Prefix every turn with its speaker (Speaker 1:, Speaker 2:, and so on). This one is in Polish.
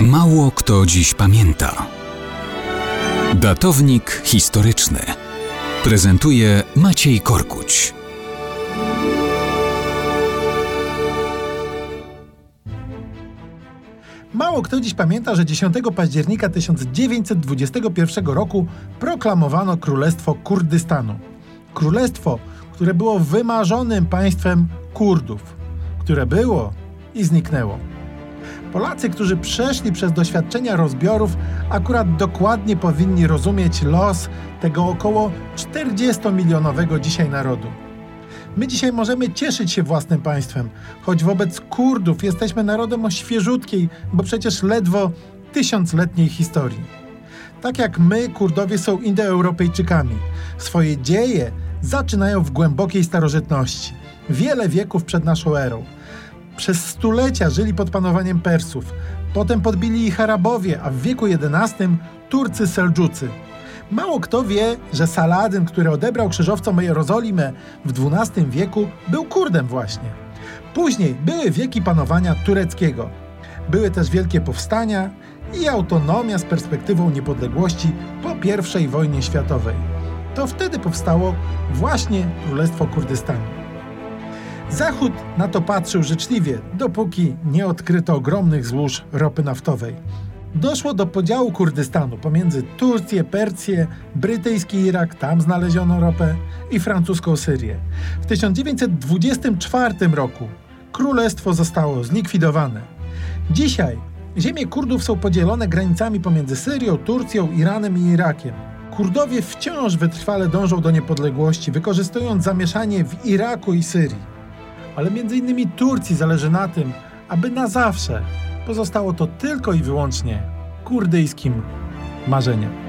Speaker 1: Mało kto dziś pamięta. Datownik historyczny prezentuje Maciej Korkuć.
Speaker 2: Mało kto dziś pamięta, że 10 października 1921 roku proklamowano Królestwo Kurdystanu. Królestwo, które było wymarzonym państwem Kurdów, które było i zniknęło. Polacy, którzy przeszli przez doświadczenia rozbiorów, akurat dokładnie powinni rozumieć los tego około 40-milionowego dzisiaj narodu. My dzisiaj możemy cieszyć się własnym państwem, choć wobec Kurdów jesteśmy narodem o świeżutkiej, bo przecież ledwo tysiącletniej historii. Tak jak my, Kurdowie są Indoeuropejczykami. Swoje dzieje zaczynają w głębokiej starożytności, wiele wieków przed naszą erą. Przez stulecia żyli pod panowaniem Persów. Potem podbili ich Arabowie, a w wieku XI Turcy Seldżucy. Mało kto wie, że Saladyn, który odebrał krzyżowcom Jerozolimę w XII wieku, był Kurdem właśnie. Później były wieki panowania tureckiego. Były też wielkie powstania i autonomia z perspektywą niepodległości po I wojnie światowej. To wtedy powstało właśnie Królestwo Kurdystanu. Zachód na to patrzył życzliwie, dopóki nie odkryto ogromnych złóż ropy naftowej. Doszło do podziału Kurdystanu pomiędzy Turcję, Persję, brytyjski Irak, tam znaleziono ropę, i francuską Syrię. W 1924 roku królestwo zostało zlikwidowane. Dzisiaj ziemie Kurdów są podzielone granicami pomiędzy Syrią, Turcją, Iranem i Irakiem. Kurdowie wciąż wytrwale dążą do niepodległości, wykorzystując zamieszanie w Iraku i Syrii ale między innymi Turcji zależy na tym, aby na zawsze pozostało to tylko i wyłącznie kurdyjskim marzeniem.